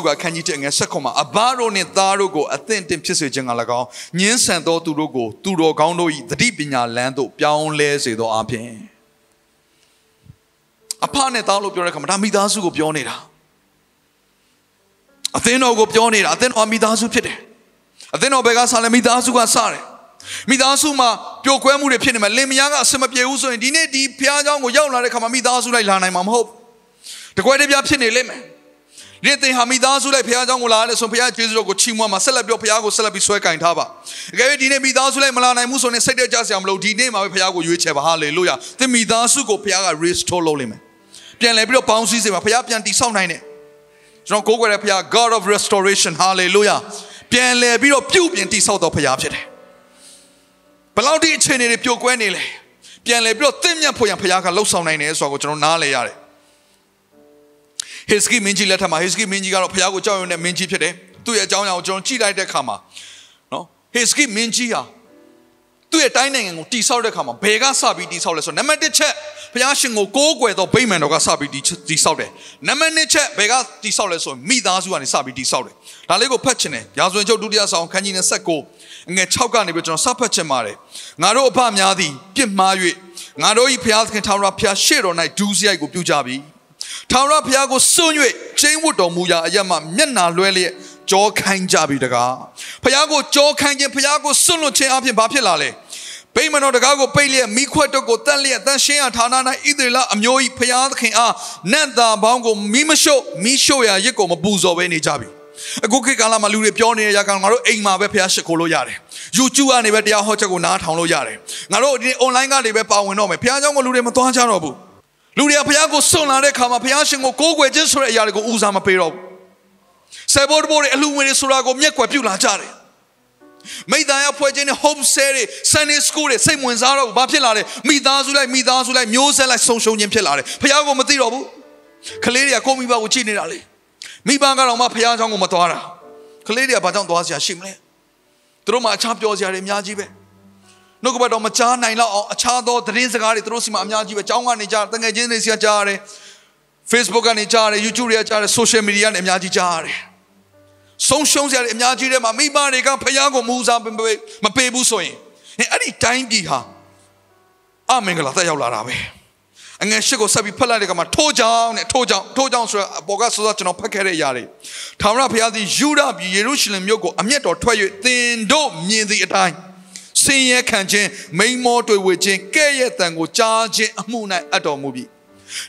လူကခန်းကြီးတဲ့ငယ်ဆက်ခွန်မှာအဘာတို့နှင့်သားတို့ကိုအသင့်တင်ဖြစ်စေခြင်းက၎င်းညင်းဆန်သောသူတို့ကိုသူတော်ကောင်းတို့၏တတိပညာလမ်းသို့ပြောင်းလဲစေသောအပြင်အဖနဲ့သားလို့ပြောတဲ့ခါမှာဒါမိသားစုကိုပြောနေတာအသင်းတော်ကိုပြောနေတာအသင်းတော်မိသားစုဖြစ်တယ်အသင်းတော်ဘက်ကဆာလဲမိသားစုကစတယ်မိသားစုမှာပျော်ကွဲမှုတွေဖြစ်နေမှာလင်မယားကအစမပြေဘူးဆိုရင်ဒီနေ့ဒီဖျားเจ้าကိုရောက်လာတဲ့ခါမှာမိသားစုလိုက်လာနိုင်မှာမဟုတ်ဘူးတကွဲတပြားဖြစ်နေလိမ့်မယ် နေ့သင်ဟာမိသားစုလိုက်ဖခင်ကြောင့်ကိုလာရတဲ့ဆိုဖခင်ကျေးဇူးတော်ကိုချီးမွမ်းပါဆက်လက်ပြောဖခင်ကိုဆက်လက်ပြီးဆွဲကင်ထားပါအကယ်၍ဒီနေ့မိသားစုလိုက်မလာနိုင်ဘူးဆိုရင်စိတ်တက်ကြစရာမလိုဒီနေ့မှာပဲဖခင်ကိုရွေးချယ်ပါဟာလေလုယာသင်မိသားစုကိုဖခင်က restore လုပ်လိမ့်မယ်ပြန်လဲပြီးတော့ပေါင်းစည်းစေပါဖခင်ပြန်တည်ဆောက်နိုင်တယ်ကျွန်တော်ကိုးကွယ်တဲ့ဖခင် God of restoration hallelujah ပြန်လဲပြီးတော့ပြုပြင်တည်ဆောက်တော်ဖခင်ဖြစ်တယ်ဘလောက်ဒီအခြေအနေတွေပြိုကွဲနေလဲပြန်လဲပြီးတော့သင့်မြတ်ဖို့ရန်ဖခင်ကလှုပ်ဆောင်နိုင်တယ်ဆိုတော့ကျွန်တော်နားလဲရတယ် ဟေစကိမင်းကြီးလက်ထက်မှာဟေစကိမင်းကြီးကတော့ဖခင်ကိုကြောက်ရွံ့တဲ့မင်းကြီးဖြစ်တယ်သူ့ရဲ့အကြောင်းအရာကိုကျွန်တော်ကြည့်လိုက်တဲ့အခါမှာနော်ဟေစကိမင်းကြီးဟာသူ့ရဲ့တိုင်းနိုင်ငံကိုတိဆောက်တဲ့အခါမှာဘယ်ကစပြီးတိဆောက်လဲဆိုတော့နံပါတ်1ချက်ဘုရားရှင်ကိုကိုးကွယ်သောဗိမာန်တော်ကစပြီးတိဆောက်တယ်နံပါတ်2ချက်ဘယ်ကတိဆောက်လဲဆိုရင်မိသားစုကနေစပြီးတိဆောက်တယ်ဒါလေးကိုဖတ်ချင်တယ်ရာဇဝင်ချုပ်ဒုတိယဆောင်ခန်းကြီး29ငွေ6ကနေပြီးကျွန်တော်စဖတ်ချင်ပါတယ်ငါတို့အဖများသည်ပြစ်မှား၍ငါတို့၏ဘုရားသခင်ထာဝရဘုရားရှေ့တော်၌ဒူးစရိုက်ကိုပြုကြပြီ ထာဝရဘုရားကိုစွန့်၍ကျင်းဝတ်တော်မူရာအရမမျက်နာလွှဲလျက်ကြောခိုင်းကြပြီတကားဘုရားကိုကြောခိုင်းခြင်းဘုရားကိုစွန့်လွတ်ခြင်းအပြင်ဘာဖြစ်လာလဲဗိမာန်တော်တကားကိုပိတ်လျက်မိခွက်တော့ကိုတတ်လျက်တန်ရှင်းရဌာန၌ဣသရေလအမျိုး၏ဘုရားသခင်အားနတ်သားပေါင်းကိုမိမရှို့မိရှို့ရာရစ်ကိုမပူဇော်ဘဲနေကြပြီအခုခေတ်ကာလမှာလူတွေပြောနေတဲ့ရာကောင်ငါတို့အိမ်မှာပဲဖះရှိခိုးလို့ရတယ် YouTube ကနေပဲတရားဟောချက်ကိုနားထောင်လို့ရတယ်ငါတို့ဒီ online ကနေပဲပါဝင်တော့မယ်ဖះเจ้าကိုလူတွေမသွားကြတော့ဘူး လူတွေကဖះကိုစွန့်လာတဲ့ခါမှာဖះရှင်ကိုကိုးကွယ်ခြင်းဆိုတဲ့အရာတွေကိုဦးစားမပေးတော့ဘူးဆေဘောတဘောတွေအလူငွေတွေဆိုတာကိုမျက်ကွယ်ပြုလာကြတယ်မိသားရဖွဲ့ခြင်းနဲ့ hope cell တွေ Sunday school တွေစိတ်ဝင်စားတော့ဘာဖြစ်လာလဲမိသားစုလိုက်မိသားစုလိုက်မျိုးဆက်လိုက်ဆုံရှုံခြင်းဖြစ်လာတယ်ဖះကိုမသိတော့ဘူးကလေးတွေကကိုမိဘကိုကြည့်နေတာလေမိဘကတော့မှဖះเจ้าကိုမသွားတာကလေးတွေကဘာကြောင့်သွားစရာရှိမလဲသူတို့မှအခြားပြောစရာတွေအများကြီးပဲ နှုတ်ကပတ်တော်မကြားနိုင်တော့အောင်အခြားသောသတင်းစကားတွေသူတို့စီမှာအများကြီးပဲအကြောင်းကနေကြားတငယ်ချင်းတွေစီကကြားရတယ် Facebook ကနေကြားရတယ် YouTube တွေကကြားရတယ် Social Media နဲ့အများကြီးကြားရတယ်ဆုံးရှုံးစရာတွေအများကြီးထဲမှာမိဘတွေကဖះကိုမူစားမပေးဘူးဆိုရင်အဲ့ဒီတိုင်းပြည်ဟာအမင်္ဂလာတက်ရောက်လာတာပဲအငယ်ရှစ်ကိုဆက်ပြီးဖတ်လိုက်တဲ့အခါမှာထိုးကြောင်နဲ့ထိုးကြောင်ထိုးကြောင်ဆိုတော့အပေါ်ကစောစောကျွန်တော်ဖတ်ခဲ့တဲ့ຢာတွေထာဝရဘုရားသည်ယူဒပြည်ယေရုရှလင်မြို့ကိုအမျက်တော်ထွက်၍သင်တို့မြင်သည့်အတိုင်း ဆင်းရဲခံခြင်းမိန်မောတွေ့ဝေခြင်းကဲ့ရဲ့တန်ကိုကြားခြင်းအမှု၌အပ်တော်မူပြီ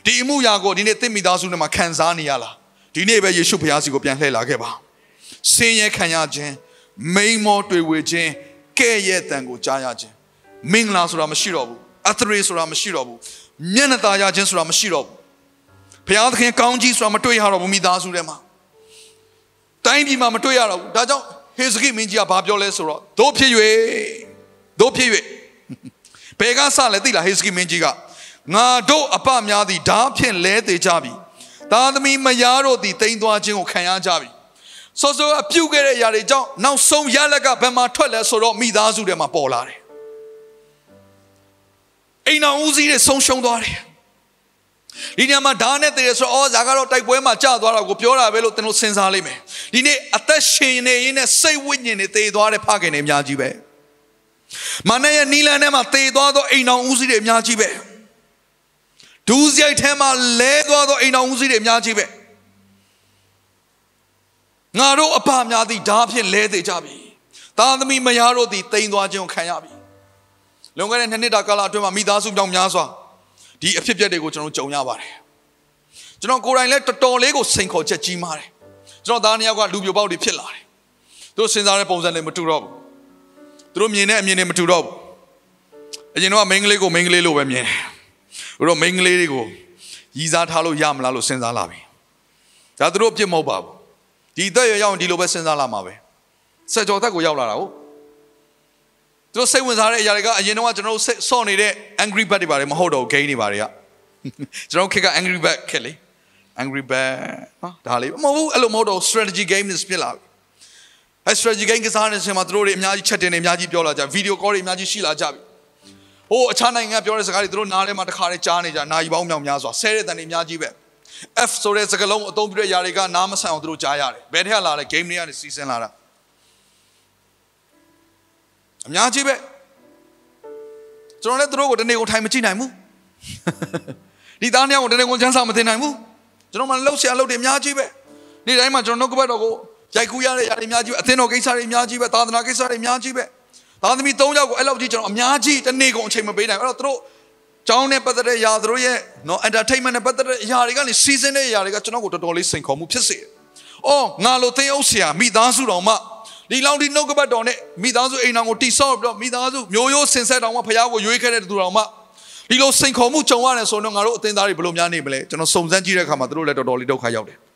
ဒီအမှုရာကိုဒီနေ့သင်မိသားစုနဲ့မှာခံစားနေရလားဒီနေ့ပဲယေရှုဘုရားစီကိုပြန်လှည့်လာခဲ့ပါဆင်းရဲခံရခြင်းမိန်မောတွေ့ဝေခြင်းကဲ့ရဲ့တန်ကိုကြားရခြင်းမင်္ဂလာဆိုတာမရှိတော့ဘူးအသရေဆိုတာမရှိတော့ဘူးမျက်နှာသာရခြင်းဆိုတာမရှိတော့ဘူးဘုရားသခင်ကောင်းကြီးဆိုတာမတွေ့ရတော့ဘူးမိသားစုထဲမှာတိုင်းပြည်မှာမတွေ့ရတော့ဘူးဒါကြောင့်ဟေဇကိမင်းကြီးကဘာပြောလဲဆိုတော့တို့ဖြစ်၍ တို့ဖြစ်၍ဘယ်ကစလဲသိလားဟေဇကိမင်းကြီးကငါတို့အပများသည်ဓာဖြင့်လဲသေးကြပြီသားသမီးမယားတို့သည်တိမ်သွားခြင်းကိုခံရကြပြီစောစောအပြုတ်ခဲ့တဲ့အရာတွေကြောင့်နောက်ဆုံးရလက်ကဘယ်မှာထွက်လဲဆိုတော့မိသားစုထဲမှာပေါ်လာတယ်အိမ်တော်ဦးစီးတွေဆုံးရှုံးသွားတယ်ဒီညမှာဓာတ်နဲ့တည်းဆိုအော်ဇာကတော့တိုက်ပွဲမှာကြာသွားတာကိုပြောတာပဲလို့သင်တို့စဉ်းစားလိမ့်မယ်ဒီနေ့အသက်ရှင်နေရင်းနဲ့စိတ်ဝိညာဉ်တွေတည်သွားတဲ့ဖခင်တွေအများကြီးပဲ မနက်ရဲ့နီလန်ထဲမှာတည်သွားသောအိမ်တော်ဦးစီးတွေအများကြီးပဲဒူးစရိုက်ထဲမှာလဲသွားသောအိမ်တော်ဦးစီးတွေအများကြီးပဲငါတို့အဖများသည်ဓာတ်ဖြင့်လဲသေးကြပြီသားသမီးမယားတို့သည်တိမ်သွားခြင်းခံရပြီလွန်ခဲ့တဲ့နှစ်နှစ်တာကာလအတွင်းမှာမိသားစုကြောင့်များစွာဒီအဖြစ်အပျက်တွေကိုကျွန်တော်ကြုံရပါတယ်ကျွန်တော်ကိုယ်တိုင်လည်းတော်တော်လေးကိုစိန်ခေါ်ချက်ကြီးမားတယ်ကျွန်တော်သားနှစ်ယောက်ကလူပြိုပေါက်တွေဖြစ်လာတယ်သူတို့စဉ်းစားတဲ့ပုံစံတွေမတူတော့ဘူး သူတို့မြင်တဲ့အမြင်တွေမတူတော့ဘူးအရင်တော့မိန်းကလေးကိုမိန်းကလေးလိုပဲမြင်တယ်သူတို့မိန်းကလေးတွေကိုရည်စားထားလို့ရမလားလို့စဉ်းစားလာပြီဒါသူတို့အပြစ်မဟုတ်ပါဘူးဒီအသက်ရွယ်ရောက်ရင်ဒီလိုပဲစဉ်းစားလာမှာပဲဆက်ကြော်သက်ကိုရောက်လာတာဟုတ်သူတို့စိတ်ဝင်စားတဲ့အရာတွေကအရင်တော့ကျွန်တော်တို့စော့နေတဲ့ angry bird တွေပါတယ်မဟုတ်တော့ game တွေပါတယ်ကကျွန်တော်ခက်က angry bird ခက်လေ angry bird နော်ဒါလေးမဟုတ်ဘူးအဲ့လိုမဟုတ်တော့ strategy game တွေဖြစ်လာပြီအဲ strategy game ကစားနေတဲ့အချိန်မှာသူတို့တွေအများကြီးချက်တင်နေအများကြီးပြောလာကြ video call တွေအများကြီးရှိလာကြပြီဟိုအခြားနိုင်ငံပြောတဲ့စကားတွေသူတို့နားထဲမှာတစ်ခါတည်းကြားနေကြနိုင်ပေါင်းမြောင်များစွာဆဲတဲ့တန်တွေအများကြီးပဲ F ဆိုတဲ့စကားလုံးအသုံးပြုတဲ့ຢာတွေကနားမဆန်အောင်သူတို့ကြားရတယ်ဘယ်ထက်လာလဲ game တွေကနေစီစဉ်လာတာအများကြီးပဲကျွန်တော်လည်းသူတို့ကိုတနေ့ကိုထိုင်မကြည့်နိုင်ဘူးဒီသားနှစ်ယောက်ကိုတနေ့ကိုချမ်းသာမသိနိုင်ဘူးကျွန်တော်မှလှုပ်ရှားလှုပ်တယ်အများကြီးပဲနေ့တိုင်းမှာကျွန်တော်နှုတ်ကပတ်တော်ကို ရိုက်ကူးရတဲ့ຢာတွေအများကြီးပဲအသင်းတော်ကိစ္စတွေအများကြီးပဲသာသနာကိစ္စတွေအများကြီးပဲသားသမီး၃ယောက်ကိုအဲ့လောက်ကြီးကျွန်တော်အများကြီးတနေ့ကုန်အချိန်မပေးနိုင်ဘူးအဲ့တော့သူတို့ကျောင်းနဲ့ပတ်သက်တဲ့ຢာသူတို့ရဲ့နော် entertainment နဲ့ပတ်သက်တဲ့ຢာတွေကနေ season တဲ့ຢာတွေကကျွန်တော်ကိုတော်တော်လေးစိန်ခေါ်မှုဖြစ်စေတယ်။အော်ငါလိုသိအုပ်ဆရာမိသားစုတော်မှဒီလောင်ဒီနှုတ်ကပတ်တော်နဲ့မိသားစုအိမ်တော်ကိုတိဆောက်ပြီးတော့မိသားစုမျိုးရိုးစင်ဆက်တော်မှဖခင်ကိုရွေးခဲ့တဲ့သူတော်မှဒီလိုစိန်ခေါ်မှုကြုံရတယ်ဆိုတော့ငါတို့အသင်းသားတွေဘယ်လိုများနေမလဲကျွန်တော်စုံစမ်းကြည့်တဲ့အခါမှာသူတို့လည်းတော်တော်လေးဒုက္ခရောက်တယ်။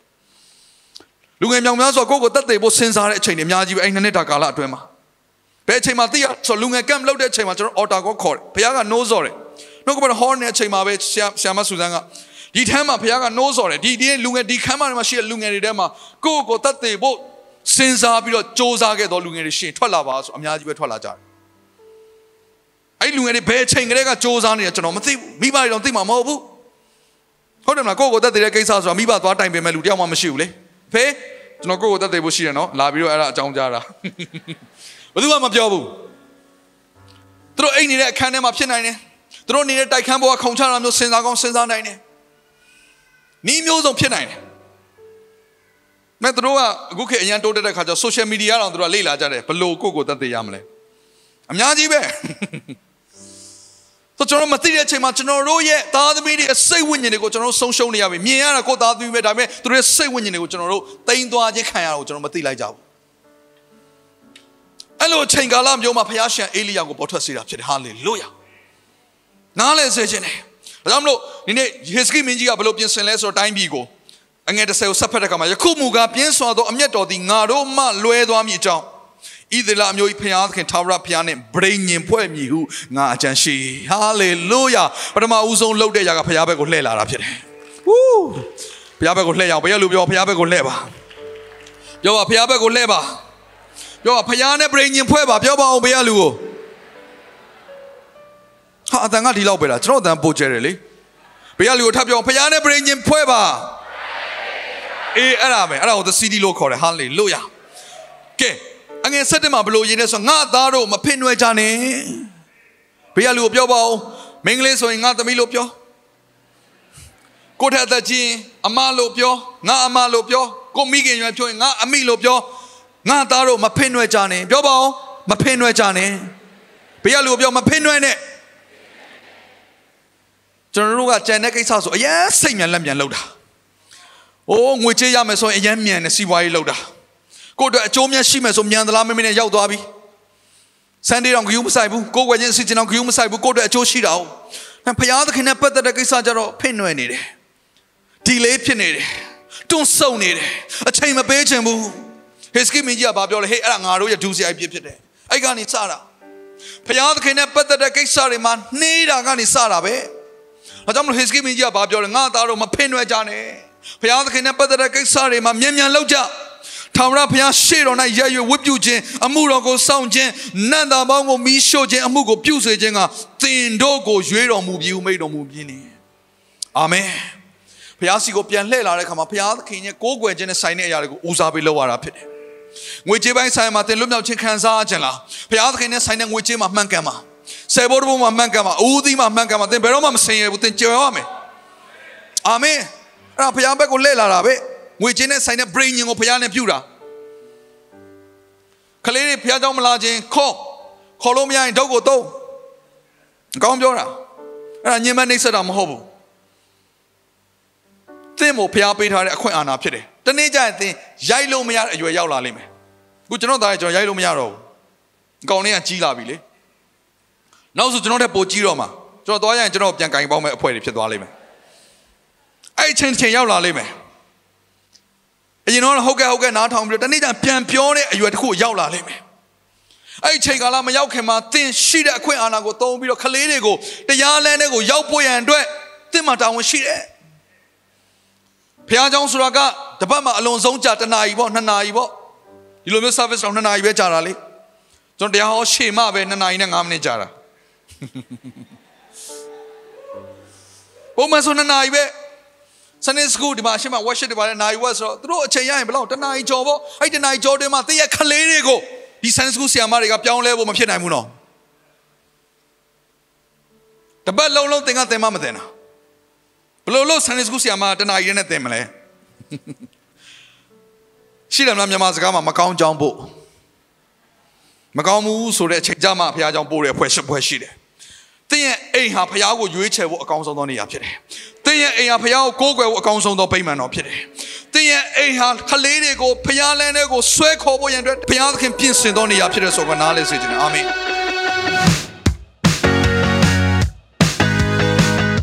လူငယ်မြောင်များဆိုကိုယ့်ကိုတတ်သိဖို့စဉ်းစားတဲ့အချိန်တွေအများကြီးပဲအဲ့နှစ်နှစ်တာကာလအတွင်းမှာဘယ်အချိန်မှာသိရဆိုလူငယ်ကမ်လောက်တဲ့အချိန်မှာကျွန်တော်အော်တာကိုခေါ်တယ်ဘုရားကနိုးစော်တယ်နှုတ်ကပတ်ဟောနေတဲ့အချိန်မှာပဲဆရာဆရာမဆူဇန်ကဒီထမ်းမှာဘုရားကနိုးစော်တယ်ဒီဒီလူငယ်ဒီခမ်းမှာမှာရှိတဲ့လူငယ်တွေထဲမှာကိုယ့်ကိုတတ်သိဖို့စဉ်းစားပြီးတော့စ조사ခဲ့တော့လူငယ်တွေရှင်ထွက်လာပါဆိုအများကြီးပဲထွက်လာကြတယ်အဲ့လူငယ်တွေဘယ်အချိန်ကလေးကစ조사နေတယ်ကျွန်တော်မသိဘူးမိဘတွေတော့သိမှာမဟုတ်ဘူးဟုတ်တယ်မလားကိုယ့်ကိုတတ်သိတဲ့ကိစ္စဆိုတာမိဘသွားတိုင်ပင်မဲ့လူတယောက်မှမရှိဘူးလေ ဖေးကျွန်တော်ကိုယ့်ကိုတတ်သိဖို့ရှိတယ်နော်လာပြီးတော့အဲ့ဒါအကြောင်းကြားတာဘယ်သူမှမပြောဘူးသူတို့အိတ်နေတဲ့အခန်းထဲမှာဖြစ်နိုင်တယ်သူတို့နေတဲ့တိုက်ခန်းပေါ်ကခုံချတာမျိုးစဉ်းစားကောင်းစဉ်းစားနိုင်တယ်နီးမျိုးစုံဖြစ်နိုင်တယ်မဲ့သူတို့ကအခုခေတ်အရန်တိုးတက်တဲ့ခါကျ social media တောင်သူတို့ကလေ့လာကြတယ်ဘလို့ကိုယ့်ကိုယ်သက်သေရမလဲအများကြီးပဲဆို ကျွန်တော်မသိတဲ့အချိန်မှာကျွန်တော်တို့ရဲ့သားသမီးတွေစိတ်ဝိညာဉ်တွေကိုကျွန်တော်တို့ဆုံးရှုံးနေရပြီမြင်ရတာကိုယ်သားသမီးပဲဒါပေမဲ့သူတို့ရဲ့စိတ်ဝိညာဉ်တွေကိုကျွန်တော်တို့တိမ်သွားခြင်းခံရတာကိုကျွန်တော်မသိလိုက်ကြဘူးအဲ့လိုအချိန်ကာလမျိုးမှာဖခင်ရှင်အေလိယကိုပေါ်ထွက်စေတာဖြစ်တယ်ဟာလေလုယာနားလဲစေခြင်းတယ်ဒါကြောင့်မလို့ဒီနေ့ယေစကိမင်းကြီးကဘယ်လိုပြင်ဆင်လဲဆိုတော့တိုင်းပြည်ကိုအငယ်တစ်ဆယ်ကိုဆက်ဖက်တဲ့အခါမှာယခုမူကားပြင်းစွာသောအမျက်တော်သည်ငါတို့မှလွဲသွားမည်အကြောင်း ဣသလအမျိုး၏ဖခင်သခင်ထာဝရဘုရားနှင့်ဗြိဉ္ဉ်ဖွဲ့မည်ဟုငါအကြံရှိဟာလေလုယာပထမဦးဆုံးလှုပ်တဲ့ຢာကဘုရားဘက်ကိုလှည့်လာတာဖြစ်တယ်ဝူးဘုရားဘက်ကိုလှည့်ရအောင်ဘယ်လိုပြောဘုရားဘက်ကိုလှည့်ပါပြောပါဘုရားဘက်ကိုလှည့်ပါပြောပါဘုရားနဲ့ဗြိဉ္ဉ်ဖွဲ့ပါပြောပါအောင်ဘုရားလူကိုဟာအတန်ကဒီလောက်ပဲလားကျွန်တော်အတန်ပို့ကျဲတယ်လေဘုရားလူကိုထပ်ပြောဘုရားနဲ့ဗြိဉ္ဉ်ဖွဲ့ပါအေးအဲ့ဒါပဲအဲ့ဒါကို the city လို့ခေါ်တယ် hallelujah ကဲ အငယ်ဆက်တက်မှာဘလို့ရင်းနေဆိုငါသားတို့မဖင်နွယ်ကြနဲ့ဘုရားလူကိုပြောပါဦးမင်္ဂလေးဆိုရင်ငါသမီးလို့ပြောကိုထက်သက်ချင်းအမလို့ပြောငါအမလို့ပြောကိုမိခင်ရွယ်ပြောရင်ငါအမိလို့ပြောငါသားတို့မဖင်နွယ်ကြနဲ့ပြောပါဦးမဖင်နွယ်ကြနဲ့ဘုရားလူကိုပြောမဖင်နွယ်နဲ့ကျွန်တော်တို့ကကြံတဲ့ကိစ္စဆိုအရင်စိတ်မြန်လက်မြန်လောက်တာ။အိုးငွေချေးရမယ်ဆိုရင်အရင်မြန်နဲ့စီးပွားရေးလောက်တာ။ ကိုယ့်အတွက်အကျိုးမြတ်ရှိမယ်ဆိုမြန်သလားမင်းမင်းနဲ့ရောက်သွားပြီ။ဆန်ဒေးတောင်ဂယူးမဆိုင်ဘူး။ကိုယ်ဝယ်ခြင်းစီခြင်းတောင်ဂယူးမဆိုင်ဘူး။ကိုယ့်အတွက်အကျိုးရှိတာ哦။ဖခင်သခင်နဲ့ပတ်သက်တဲ့ကိစ္စကြတော့ဖိနှွယ်နေတယ်။ဒီလေးဖြစ်နေတယ်။တွန်းဆုံနေတယ်။အချိန်မပေးချင်ဘူး။ဟေစကိမင်းကြီးကဘာပြောလဲဟေးအဲ့ဒါငါတို့ရဲ့ဒူးစရိုက်ပြစ်ဖြစ်တယ်။အဲ့ကနေစတာ။ဖခင်သခင်နဲ့ပတ်သက်တဲ့ကိစ္စတွေမှာနှေးတာကနေစတာပဲ။ဒါကြောင့်မလို့ဟေစကိမင်းကြီးကဘာပြောလဲငါသားတို့မဖိနှွယ်ကြနဲ့။ဖခင်သခင်နဲ့ပတ်သက်တဲ့ကိစ္စတွေမှာမြန်မြန်လောက်ကြ။ ထာဝရဘုရားရှေ့တော်၌ရရွယ်ဝတ်ပြုခြင်းအမှုတော်ကိုစောင့်ခြင်းနတ်သားပေါင်းကိုမီးရှို့ခြင်းအမှုကိုပြုစေခြင်းကသင်တို့ကိုရွေးတော်မူပြီးမိတ်တော်မူပြီးနေအာမင်ဘုရားစီကိုပြန်လှည့်လာတဲ့အခါမှာဘုရားသခင်ရဲ့ကိုးကွယ်ခြင်းနဲ့ဆိုင်တဲ့အရာတွေကိုဦးစားပေးလုပ်ရတာဖြစ်တယ်ငွေကြေးပိုင်းဆိုင်မှာသင်လွတ်မြောက်ခြင်းခံစားခြင်းလားဘုရားသခင်နဲ့ဆိုင်တဲ့ငွေကြေးမှာမှန်ကန်ပါဆယ်ဘိုးတော်မှာမှန်ကန်ပါအူးသီးမှာမှန်ကန်ပါသင်ဘယ်တော့မှမစင်ရဘူးသင်ကြော်ရမယ်အာမင်အဲ့ဒါဘုရားဘက်ကိုလှည့်လာတာပဲ ငွေချင်းနဲ့ဆိုင်တဲ့ brain ကိုဘုရားနဲ့ပြုတာကလေးတွေဘုရားကြောင့်မလာခြင်းခေါ်ခေါ်လို့မရရင်ဒုတ်ကိုသုံးအကောင်းပြောတာအဲ့ဒါညင်မနှိမ့်ဆက်တာမဟုတ်ဘူးသင်မို့ဘုရားပေးထားတဲ့အခွင့်အာဏာဖြစ်တယ်တနေ့ကျရင်သင်ရိုက်လို့မရတဲ့အရွယ်ရောက်လာလိမ့်မယ်အခုကျွန်တော်သားရဲ့ကျွန်တော်ရိုက်လို့မရတော့ဘူးအကောင်လေးကကြီးလာပြီလေနောက်ဆိုကျွန်တော်တက်ပိုကြီးတော့မှာကျွန်တော်သွားရရင်ကျွန်တော်ပြန်ကင်ပေါင်းမဲ့အဖွဲတွေဖြစ်သွားလိမ့်မယ်အဲ့အချိန်တစ်ချိန်ရောက်လာလိမ့်မယ် အရင်တော့ဟုတ်ကဲ့ဟုတ်ကဲ့နားထောင်ပြီးတော့တနေ့ကျပြန်ပြောတဲ့အရွယ်တစ်ခုရောက်လာလိမ့်မယ်အဲ့ဒီချိန်ကာလမရောက်ခင်မှာသင်ရှိတဲ့အခွင့်အာဏာကိုသုံးပြီးတော့ခလေးတွေကိုတရားလမ်းတွေကိုရောက်ဖို့ရန်အတွက်သင်မှာတာဝန်ရှိတယ်ဖះเจ้าဆိုတာကတပတ်မှာအလွန်ဆုံးကြာတစ်နာရီပေါ့နှစ်နာရီပေါ့ဒီလိုမျိုး service တော့နှစ်နာရီပဲကြာတာလေကျွန်တော်တရားဟောရှေ့မှပဲနှစ်နာရီနဲ့5မိနစ်ကြာတာပုံမှန်ဆိုနှစ်နာရီပဲ Sunday school ဒီမှာအရှင်းမ worship တွေပါလေနိုင်ဝက်ဆိုတော့သူတို့အချိန်ရရင်ဘယ်လောက်တနားရီကျော်ပေါ့အဲ့တနားရီကျော်တွေမှာတည့်ရခလေးတွေကိုဒီ Sunday school ဆရာမတွေကပြောင်းလဲဖို့မဖြစ်နိုင်ဘူးနော်တပတ်လုံးလုံးသင်ကသင်မမသင်တာဘယ်လိုလို့ Sunday school ဆရာမတနားရီနဲ့သင်မလဲရှိတယ်မလားမြန်မာစကားမှာမကောင်းကြောင်းဖို့မကောင်းဘူးဆိုတဲ့အချိန်ကြမှာဘုရားကြောင့်ပို့တဲ့ဖွဲ့ရှိဖွဲ့ရှိတယ် သင်ရဲ့အိမ်ဟာဘုရားကိုရွေးချယ်ဖို့အကောင်းဆုံးသောနေရာဖြစ်တယ်။သင်ရဲ့အိမ်ဟာဘုရားကိုကိုးကွယ်ဖို့အကောင်းဆုံးသောဗိမာန်တော်ဖြစ်တယ်။သင်ရဲ့အိမ်ဟာခလေးတွေကိုဘုရားလမ်းတွေကိုဆွဲခေါ်ဖို့ရန်အတွက်ဘုရားသခင်ပြင်ဆင်သောနေရာဖြစ်တယ်ဆိုတော့နားလဲစေချင်တယ်။အာမင်။